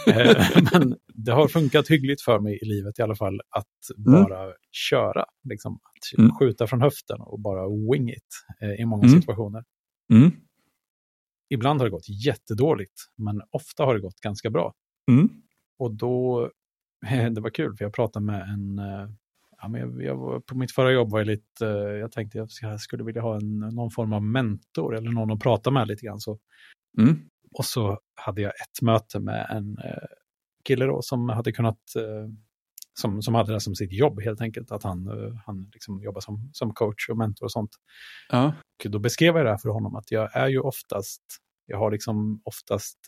Eh, men det har funkat hyggligt för mig i livet i alla fall att mm. bara köra, liksom, att mm. skjuta från höften och bara wing it i många mm. situationer. Mm. Ibland har det gått jättedåligt, men ofta har det gått ganska bra. Mm. Och då, det var kul för jag pratade med en, eh, ja, men jag, jag på mitt förra jobb var jag lite, eh, jag tänkte jag skulle vilja ha en, någon form av mentor eller någon att prata med lite grann. Så. Mm. Och så hade jag ett möte med en eh, kille då som hade kunnat, som, som hade det som sitt jobb helt enkelt, att han, han liksom jobbar som, som coach och mentor och sånt. Ja. Och då beskrev jag det här för honom att jag är ju oftast, jag har liksom oftast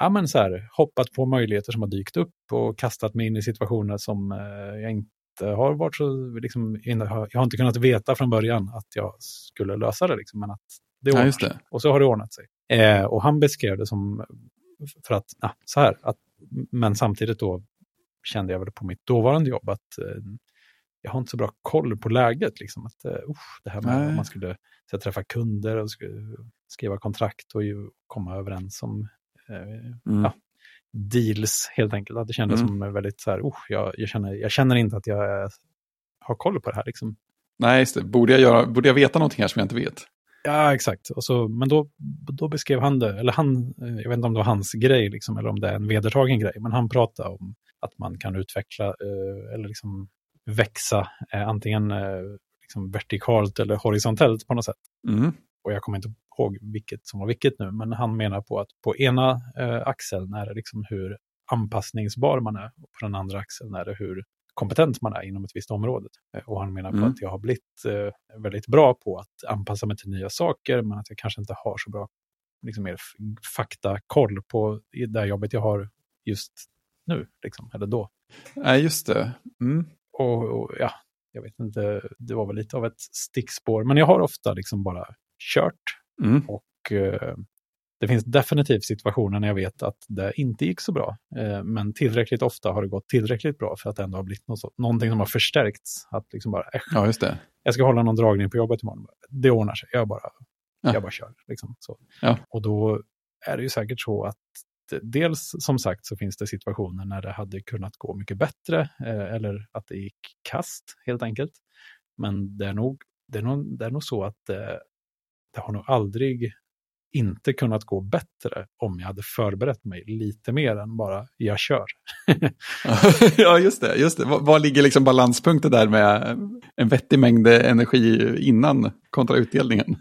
ja, men så här, hoppat på möjligheter som har dykt upp och kastat mig in i situationer som eh, jag inte har varit så, liksom, jag har inte kunnat veta från början att jag skulle lösa det, liksom, men att det ordnar ja, det. Och så har det ordnat sig. Eh, och han beskrev det som, för att, ja, så här, att, men samtidigt då kände jag väl på mitt dåvarande jobb att eh, jag har inte så bra koll på läget. Liksom, att, uh, det här med att man skulle så träffa kunder och skriva kontrakt och komma överens om mm. ja, deals helt enkelt. Att det kändes mm. som väldigt så här, oh, jag, jag, känner, jag känner inte att jag har koll på det här. Liksom. Nej, just det. Borde jag, göra, borde jag veta någonting här som jag inte vet? Ja, exakt. Och så, men då, då beskrev han det, eller han, jag vet inte om det var hans grej, liksom, eller om det är en vedertagen grej, men han pratade om att man kan utveckla eh, eller liksom växa eh, antingen eh, liksom vertikalt eller horisontellt på något sätt. Mm. Och jag kommer inte ihåg vilket som var vilket nu, men han menar på att på ena eh, axeln är det liksom hur anpassningsbar man är och på den andra axeln är det hur kompetent man är inom ett visst område. Eh, och han menar på mm. att jag har blivit eh, väldigt bra på att anpassa mig till nya saker, men att jag kanske inte har så bra liksom mer faktakoll på det jobbet jag har just nu, liksom, eller då. Nej, just det. Mm. Och, och, ja, jag vet inte, det var väl lite av ett stickspår, men jag har ofta liksom bara kört Mm. Och eh, det finns definitivt situationer när jag vet att det inte gick så bra. Eh, men tillräckligt ofta har det gått tillräckligt bra för att det ändå har blivit något så, någonting som har förstärkts. Att liksom bara, ja, just det. Jag ska hålla någon dragning på jobbet imorgon. Det ordnar sig, jag bara, ja. jag bara kör. Liksom, så. Ja. Och då är det ju säkert så att dels som sagt så finns det situationer när det hade kunnat gå mycket bättre eh, eller att det gick kast helt enkelt. Men det är nog, det är nog, det är nog så att eh, det har nog aldrig inte kunnat gå bättre om jag hade förberett mig lite mer än bara jag kör. ja, just det. Just det. Var, ligger liksom balanspunkten där med en vettig mängd energi innan kontra utdelningen?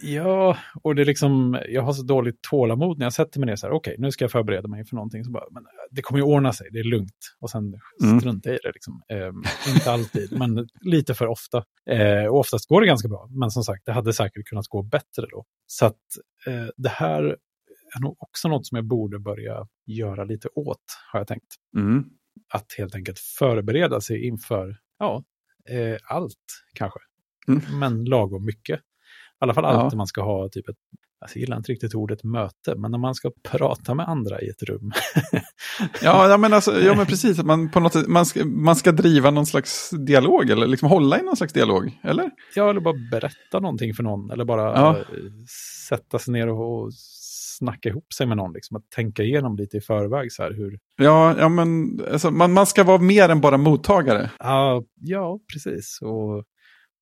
Ja, och det är liksom, jag har så dåligt tålamod när jag sätter mig ner så här, okej, okay, nu ska jag förbereda mig för någonting. Så bara, men det kommer ju ordna sig, det är lugnt. Och sen mm. struntar jag i det. Liksom. Eh, inte alltid, men lite för ofta. Eh, och oftast går det ganska bra, men som sagt, det hade säkert kunnat gå bättre då. Så att eh, det här är nog också något som jag borde börja göra lite åt, har jag tänkt. Mm. Att helt enkelt förbereda sig inför, ja, eh, allt kanske. Mm. Men lagom mycket. I alla fall alltid ja. man ska ha typ ett, alltså jag gillar inte riktigt ordet möte, men när man ska prata med andra i ett rum. ja, men alltså, ja, men precis. Att man, på något sätt, man, ska, man ska driva någon slags dialog, eller liksom hålla i någon slags dialog, eller? Ja, eller bara berätta någonting för någon, eller bara ja. sätta sig ner och, och snacka ihop sig med någon, liksom, att tänka igenom lite i förväg så här hur... Ja, ja men alltså, man, man ska vara mer än bara mottagare. Ja, ja precis. Och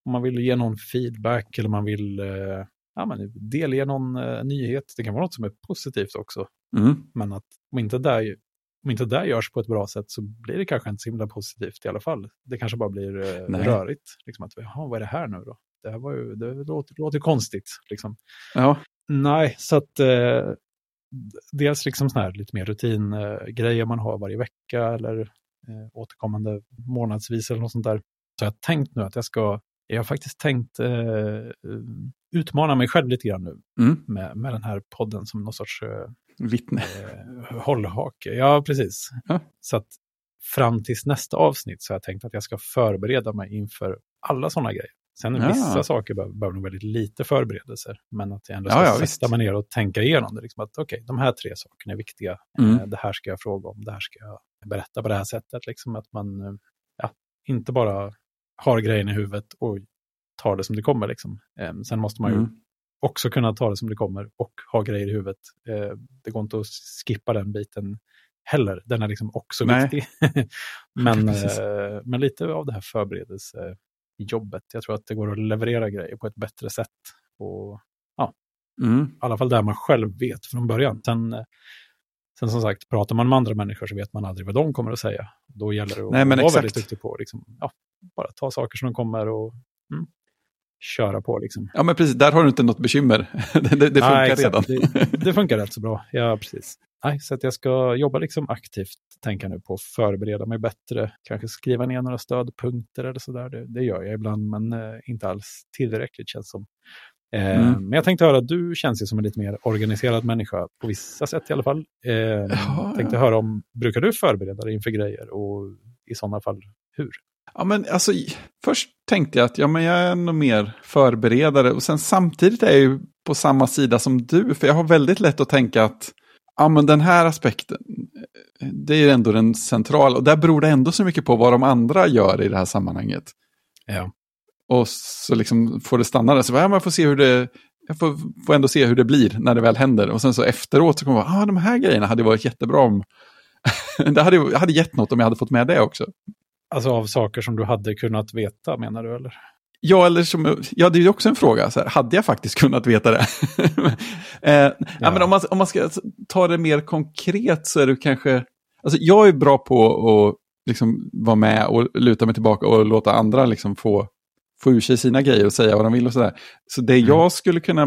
om man vill ge någon feedback eller man vill eh, ja, men delge någon eh, nyhet. Det kan vara något som är positivt också. Mm. Men att om inte, där, om inte det görs på ett bra sätt så blir det kanske inte så himla positivt i alla fall. Det kanske bara blir eh, rörigt. Liksom att, vad är det här nu då? Det här var ju, det låter, låter konstigt. Liksom. Ja. Nej, så att eh, dels liksom sådana här lite mer rutingrejer man har varje vecka eller eh, återkommande månadsvis eller något sånt där. Så jag har tänkt nu att jag ska jag har faktiskt tänkt eh, utmana mig själv lite grann nu mm. med, med den här podden som någon sorts eh, vittne. Eh, hållhake. Ja, precis. Ja. Så att fram tills nästa avsnitt så har jag tänkt att jag ska förbereda mig inför alla sådana grejer. Sen ja. vissa saker behöver nog väldigt lite förberedelser, men att jag ändå ska ja, ja, sätta mig ner och tänka igenom det. Liksom att okej, okay, de här tre sakerna är viktiga. Mm. Eh, det här ska jag fråga om, det här ska jag berätta på det här sättet. Liksom att man eh, ja, inte bara har grejen i huvudet och tar det som det kommer. Liksom. Eh, sen måste man ju mm. också kunna ta det som det kommer och ha grejer i huvudet. Eh, det går inte att skippa den biten heller. Den är liksom också Nej. viktig. men, eh, men lite av det här förberedelsejobbet. Jag tror att det går att leverera grejer på ett bättre sätt. Och ja, mm. I alla fall där man själv vet från början. Sen, eh, sen som sagt, pratar man med andra människor så vet man aldrig vad de kommer att säga. Då gäller det att Nej, vara exakt. väldigt duktig på liksom, ja, bara ta saker som de kommer och mm, köra på. Liksom. Ja, men precis. Där har du inte något bekymmer. det, det, funkar Nej, redan. det, det, funkar rätt så bra. Ja, precis. Nej, så att jag ska jobba liksom aktivt, tänka nu på att förbereda mig bättre. Kanske skriva ner några stödpunkter eller sådär. Det, det gör jag ibland, men eh, inte alls tillräckligt känns som. Eh, mm. Men jag tänkte höra, du känns ju som en lite mer organiserad människa, på vissa sätt i alla fall. Eh, ja, tänkte ja. höra om, brukar du förbereda dig inför grejer och i sådana fall hur? Ja, men alltså, först tänkte jag att ja, men jag är nog mer förberedare och sen samtidigt är jag ju på samma sida som du, för jag har väldigt lätt att tänka att ja, men den här aspekten, det är ändå den centrala och där beror det ändå så mycket på vad de andra gör i det här sammanhanget. Ja. Och så liksom får det stanna där, så ja, man får se hur det, jag får, får ändå se hur det blir när det väl händer. Och sen så efteråt så kommer man, ah, de här grejerna hade varit jättebra om, det hade, hade gett något om jag hade fått med det också. Alltså av saker som du hade kunnat veta menar du eller? Ja, eller som, ja, det är ju också en fråga. Så här, hade jag faktiskt kunnat veta det? eh, ja. ja. men om, man, om man ska ta det mer konkret så är det kanske... Alltså, jag är bra på att liksom, vara med och luta mig tillbaka och låta andra liksom, få, få ur sig sina grejer och säga vad de vill och sådär. Så det mm. jag skulle kunna...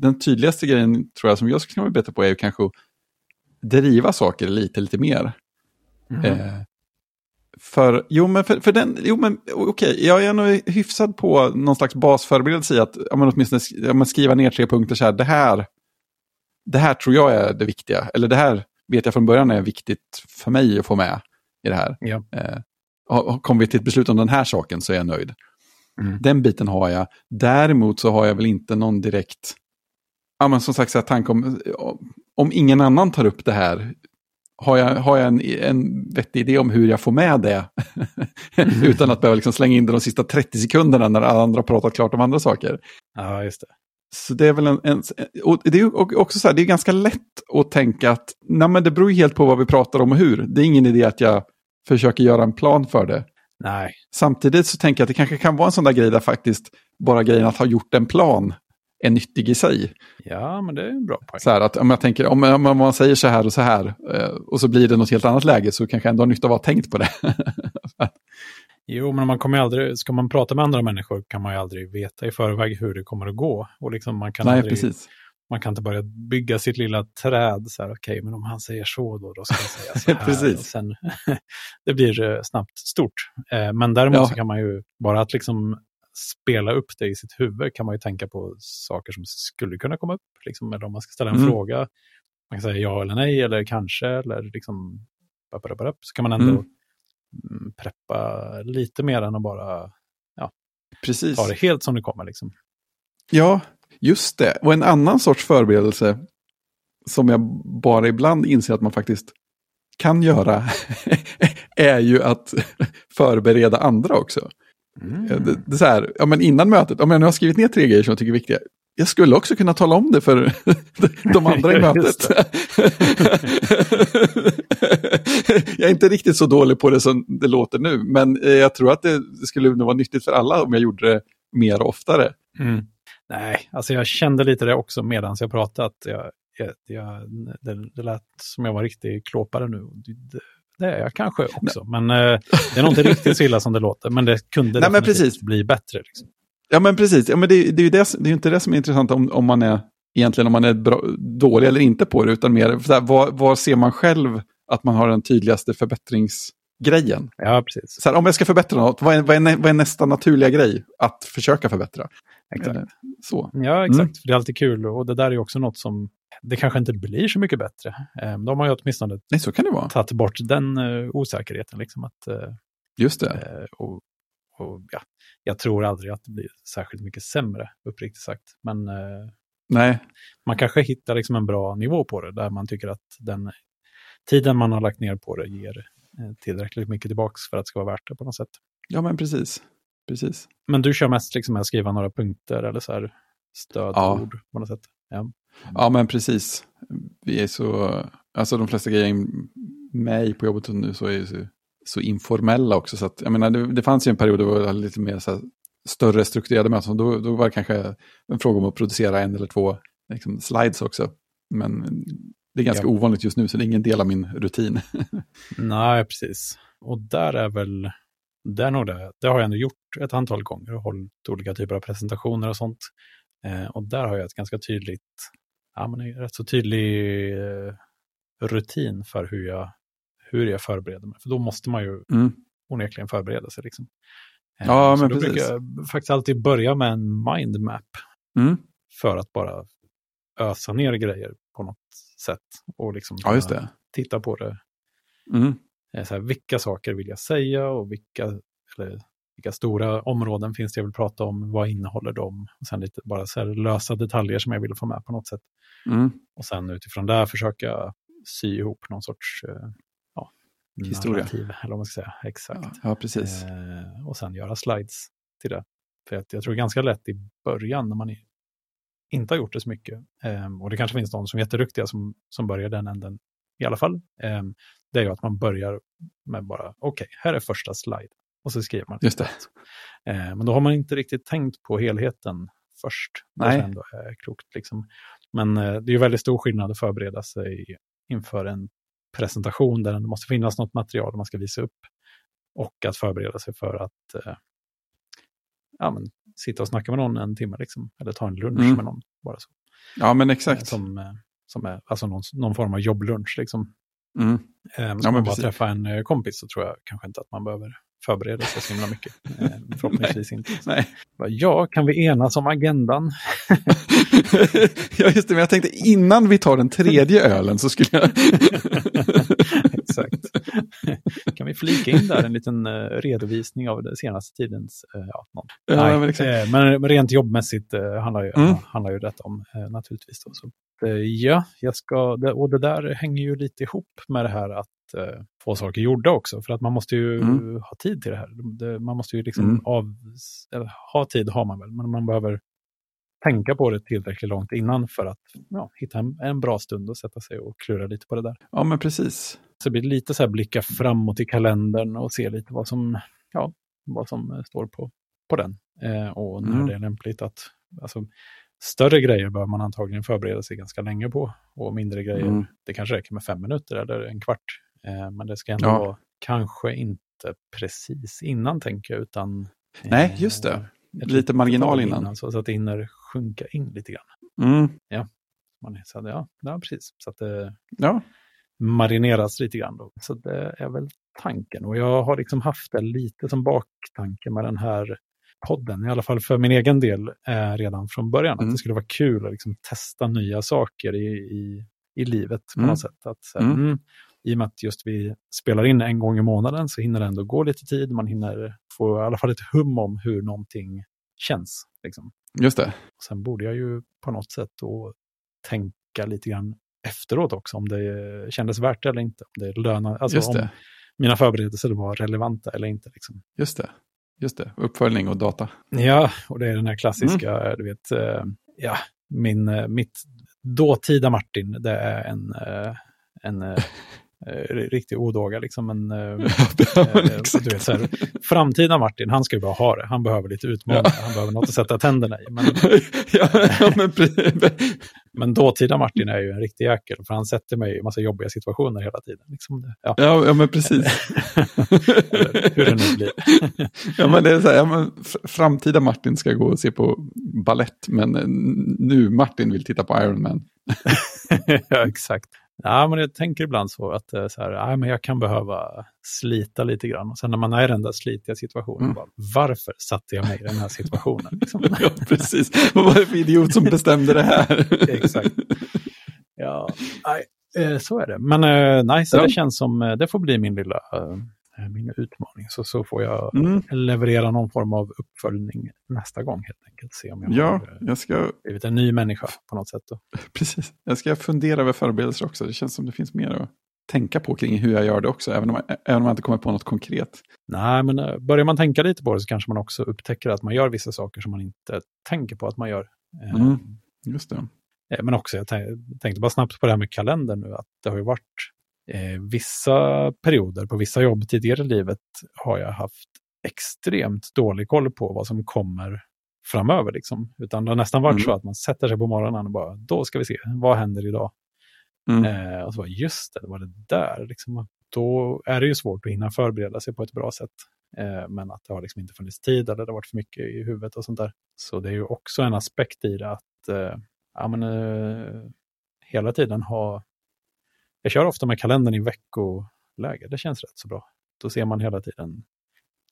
Den tydligaste grejen tror jag som jag skulle kunna bli bättre på är kanske att driva saker lite, lite mer. Mm. Eh, för, jo men, för, för den, jo men okej, okay, jag är nog hyfsad på någon slags basförberedelse i att ja, men åtminstone ja, men skriva ner tre punkter så här, det här, det här tror jag är det viktiga, eller det här vet jag från början är viktigt för mig att få med i det här. Ja. Eh, kommer vi till ett beslut om den här saken så är jag nöjd. Mm. Den biten har jag. Däremot så har jag väl inte någon direkt, ja men som sagt, så här, tanke om, om ingen annan tar upp det här, har jag, har jag en, en vettig idé om hur jag får med det utan att behöva liksom slänga in det de sista 30 sekunderna när alla andra pratat klart om andra saker. Ja, just det. Så det är väl en, en och det är också så här, det är ganska lätt att tänka att nej men det beror helt på vad vi pratar om och hur. Det är ingen idé att jag försöker göra en plan för det. Nej. Samtidigt så tänker jag att det kanske kan vara en sån där grej där faktiskt bara grejen att ha gjort en plan är nyttig i sig. Ja, men det är en bra poäng. Så här, att om jag tänker, om, om man säger så här och så här, eh, och så blir det något helt annat läge, så kanske jag ändå har nytta av att ha tänkt på det. Jo, men man kommer aldrig, ska man prata med andra människor kan man ju aldrig veta i förväg hur det kommer att gå. Och liksom man kan Nej, aldrig, precis. Man kan inte börja bygga sitt lilla träd så här, okej, okay, men om han säger så då, då ska jag säga så här. precis. Sen, det blir eh, snabbt stort. Eh, men däremot ja. så kan man ju, bara att liksom spela upp det i sitt huvud kan man ju tänka på saker som skulle kunna komma upp. Liksom, eller om man ska ställa en mm. fråga, man kan säga ja eller nej, eller kanske, eller liksom, så kan man ändå mm. mm. preppa lite mer än att bara ja, Precis. ta det helt som det kommer. Liksom. Ja, just det. Och en annan sorts förberedelse som jag bara ibland inser att man faktiskt kan göra är ju att förbereda andra också. Mm. Det, det, är så här, ja, men innan mötet, om jag nu har skrivit ner tre grejer som jag tycker är viktiga, jag skulle också kunna tala om det för de andra i mötet. jag är inte riktigt så dålig på det som det låter nu, men eh, jag tror att det skulle nog vara nyttigt för alla om jag gjorde det mer oftare. Mm. Nej, alltså jag kände lite det också medan jag pratade, att jag, jag, det, det lät som jag var riktigt klåpare nu. Det, det är jag kanske också, Nej. men eh, det är nog inte riktigt så illa som det låter, men det kunde Nej, definitivt bli bättre. Liksom. Ja, men precis. Ja, men det, det är ju det, det är inte det som är intressant om, om man är egentligen om man är bra, dålig eller inte på det, utan mer så här, var, var ser man själv att man har den tydligaste förbättringsgrejen? Ja, precis. Så här, om jag ska förbättra något, vad är, vad, är, vad är nästa naturliga grej att försöka förbättra? Exakt. Eh, så. Ja, exakt. Mm. För det är alltid kul och det där är också något som det kanske inte blir så mycket bättre. Eh, de har ju åtminstone Nej, så kan det vara. tagit bort den uh, osäkerheten. Liksom, att, uh, Just det. Uh, och, och, ja, jag tror aldrig att det blir särskilt mycket sämre, uppriktigt sagt. Men Nej. man kanske hittar liksom en bra nivå på det, där man tycker att den tiden man har lagt ner på det ger tillräckligt mycket tillbaka för att det ska vara värt det på något sätt. Ja, men precis. Precis. Men du kör mest liksom med att skriva några punkter eller så här stödord ja. på något sätt? Ja. Ja, men precis. Vi är så, alltså de flesta grejer med på jobbet nu så är så, så informella också. Så att, jag menar, det, det fanns ju en period då det var lite mer så här, större strukturerade möten. Då, då var det kanske en fråga om att producera en eller två liksom, slides också. Men det är ganska ja. ovanligt just nu, så det är ingen del av min rutin. Nej, precis. Och där är väl, det, är nog det, det har jag ändå gjort ett antal gånger och hållit olika typer av presentationer och sånt. Eh, och där har jag ett ganska tydligt ja, men en rätt så tydlig eh, rutin för hur jag, hur jag förbereder mig. För då måste man ju mm. onekligen förbereda sig. Liksom. Eh, ja, men då precis. brukar jag faktiskt alltid börja med en mindmap. Mm. För att bara ösa ner grejer på något sätt. Och liksom ja, titta på det. Mm. Eh, så här, vilka saker vill jag säga och vilka, eller vilka stora områden finns det jag vill prata om, vad innehåller de? Och sen lite bara så lösa detaljer som jag vill få med på något sätt. Mm. Och sen utifrån där försöka sy ihop någon sorts eh, ja, historia. Narrativ, eller vad man ska säga. Exakt. Ja, ja precis. Eh, och sen göra slides till det. För att jag tror det ganska lätt i början när man inte har gjort det så mycket. Eh, och det kanske finns de som är jätteduktiga som, som börjar den änden i alla fall. Eh, det är ju att man börjar med bara, okej, okay, här är första slide. Och så skriver man. Just det. Eh, men då har man inte riktigt tänkt på helheten först. Nej. Det ändå är klokt. Liksom. Men eh, det är ju väldigt stor skillnad att förbereda sig inför en presentation där det måste finnas något material man ska visa upp. Och att förbereda sig för att eh, ja, men, sitta och snacka med någon en timme, liksom, eller ta en lunch mm. med någon. Bara så. Ja, men exakt. Som, eh, som är alltså någon, någon form av jobblunch. Liksom. Mm. Eh, ska ja, man bara träffa en eh, kompis så tror jag kanske inte att man behöver förbereda sig så himla mycket. Eh, förhoppningsvis Nej. inte. Nej. Ja, kan vi enas om agendan? ja, just det, men jag tänkte innan vi tar den tredje ölen så skulle jag... Exakt. kan vi flika in där en liten uh, redovisning av den senaste tidens... Uh, ja. Ja, men, exakt. Uh, men rent jobbmässigt handlar, ju, Mm. handlar ju detta om naturligtvis. Då, så. ja, jag ska, och det där hänger ju lite ihop med det här att eh, få saker gjorda också. För att man måste ju Mm. ha tid till det här. Man måste ju liksom Mm. av... Eller, ha tid har man väl, men man behöver tänka på det tillräckligt långt innan för att ja, hitta en, en bra stund och sätta sig och klura lite på det där. Ja, men precis. Så det blir lite så här blicka framåt i kalendern och se lite vad som, ja, vad som eh, står på, på den. Eh, och när Mm. det är lämpligt att, alltså, större grejer bör man antagligen förbereda sig ganska länge på. Och mindre grejer, mm. det kanske räcker med fem minuter eller en kvart. Eh, men det ska ändå ja. vara kanske inte precis innan tänker jag, utan... Nej, just det. Lite marginal innan. innan. så, att det hinner sjunka in lite grann. Mm. Ja. Man, så, ja, ja, precis. Så att det ja. Marineras lite grann. Då. Så det är väl tanken. Och jag har liksom haft det lite som baktanke med den här podden, i alla fall för min egen del, eh, redan från början. Mm. Att det skulle vara kul att liksom testa nya saker i, i, i livet på mm. något sätt. Att, mm. mm. I och med att just vi spelar in en gång i månaden så hinner det ändå gå lite tid. Man hinner få i alla fall ett hum om hur någonting känns. Liksom. Just det. Sen borde jag ju på något sätt då tänka lite grann efteråt också, om det kändes värt det eller inte. Om det lönar, alltså Just det. om mina förberedelser var relevanta eller inte. Liksom. Just det. Just det, uppföljning och data. Ja, och det är den här klassiska, mm. du vet, uh, ja, min, uh, mitt dåtida Martin, det är en, en eh, riktig odåga. Liksom eh, eh, du vet, så här, framtida Martin, han ska ju bara ha det. Han behöver lite utmaningar, ja. han behöver något att sätta tänderna i. Men, ja, ja, men, men dåtida Martin är ju en riktig jäkel, för han sätter mig i massa jobbiga situationer hela tiden. Liksom, ja. Ja, ja, men precis. hur det nu blir. ja, men det är så här, ja, men framtida Martin ska gå och se på ballett, men nu Martin vill titta på Iron Man. ja, exakt. Ja, men jag tänker ibland så att eh, så här, ja, men jag kan behöva slita lite grann. Och sen när man är i den där slitiga situationen, mm. bara, varför satte jag mig i den här situationen? Liksom? ja, precis. Vad var det för idiot som bestämde det här? Exakt. Ja, nej, eh, så är det. Men eh, nej, så ja. det känns som, det får bli min lilla Eh, min utmaning. Så, så får jag mm. leverera någon form av uppföljning nästa gång helt enkelt. Se om jag ja, har eh, jag ska... blivit en ny människa på något sätt. Då. Precis, jag ska fundera över förberedelser också. Det känns som det finns mer att tänka på kring hur jag gör det också, även om, jag, även om jag inte kommer på något konkret. Nej, men eh, börjar man tänka lite på det så kanske man också upptäcker att man gör vissa saker som man inte tänker på att man gör. Mm, just det. Men också, jag tänkte bara snabbt på det här med kalendern nu, att det har ju varit Eh, vissa perioder på vissa jobb tidigare i livet har jag haft extremt dålig koll på vad som kommer framöver. Liksom. Utan det har nästan varit mm. så att man sätter sig på morgonen och bara, då ska vi se, vad händer idag? Mm. Eh, och så bara, just det, det var det där. Liksom. Då är det ju svårt att hinna förbereda sig på ett bra sätt. Eh, men att det har liksom inte funnits tid eller det har varit för mycket i huvudet och sånt där. Så det är ju också en aspekt i det att eh, ja, men, eh, hela tiden ha jag kör ofta med kalendern i veckoläge. Det känns rätt så bra. Då ser man hela tiden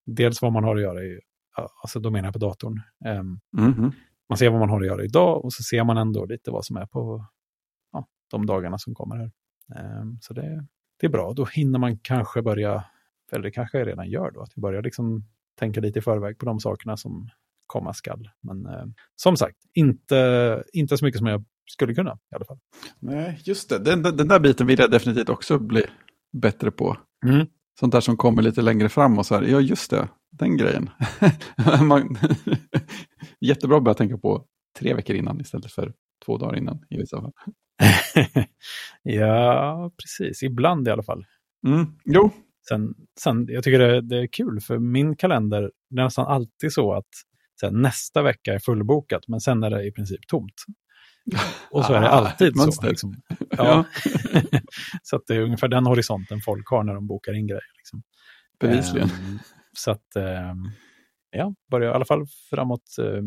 dels vad man har att göra i, alltså då menar jag på datorn. Um, mm -hmm. Man ser vad man har att göra idag och så ser man ändå lite vad som är på ja, de dagarna som kommer här. Um, så det, det är bra. Då hinner man kanske börja, eller det kanske jag redan gör då, att vi börjar liksom tänka lite i förväg på de sakerna som komma skall. Men eh, som sagt, inte, inte så mycket som jag skulle kunna i alla fall. Nej, just det. Den, den där biten vill jag definitivt också bli bättre på. Mm. Sånt där som kommer lite längre fram och så här, ja just det, den grejen. Man, jättebra att börja tänka på tre veckor innan istället för två dagar innan i vissa fall. ja, precis. Ibland i alla fall. Mm. Jo. Sen, sen, jag tycker det, det, är kul, för min kalender, det är nästan alltid så att här, nästa vecka är fullbokat, men sen är det i princip tomt. Och så är det alltid så. Liksom. Ja. så det är ungefär den horisonten folk har när de bokar in grejer. Liksom. Bevisligen. Um, så att, um, ja, börja, i alla fall framåt uh,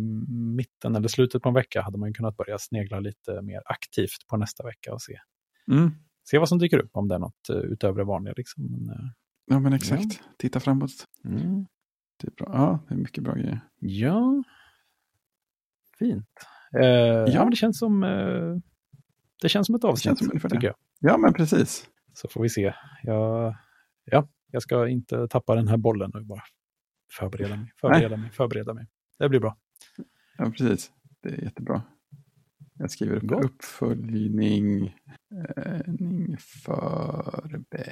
mitten eller slutet på en vecka hade man kunnat börja snegla lite mer aktivt på nästa vecka och se, mm. se vad som dyker upp, om det är något uh, utöver det vanliga. Liksom. Men, uh, ja, men exakt. Ja. Titta framåt. Mm. Det är bra. Ja, det är mycket bra grejer. Ja, fint. Eh, ja. ja. men det känns som, eh, det känns som ett avsnitt, som tycker jag. Ja, men precis. Så får vi se. Jag, ja, jag ska inte tappa den här bollen nu bara. Förbereda mig, förbereda Nej. mig, förbereda mig. Det blir bra. Ja, precis. Det är jättebra. Jag skriver upp Gott. uppföljning, eh, förberedelse.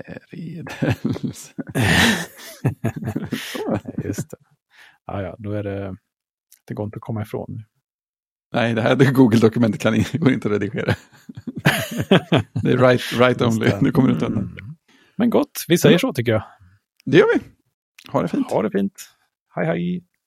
Just det. Ja, ja, då är det, det går inte att komma ifrån. Nej, det här Google-dokumentet kan går inte att redigera. det är right, right only, nu kommer du inte undan. Mm. Men gott, vi säger så tycker jag. Det gör vi. Ha det fint. Ha det fint. Hej hej.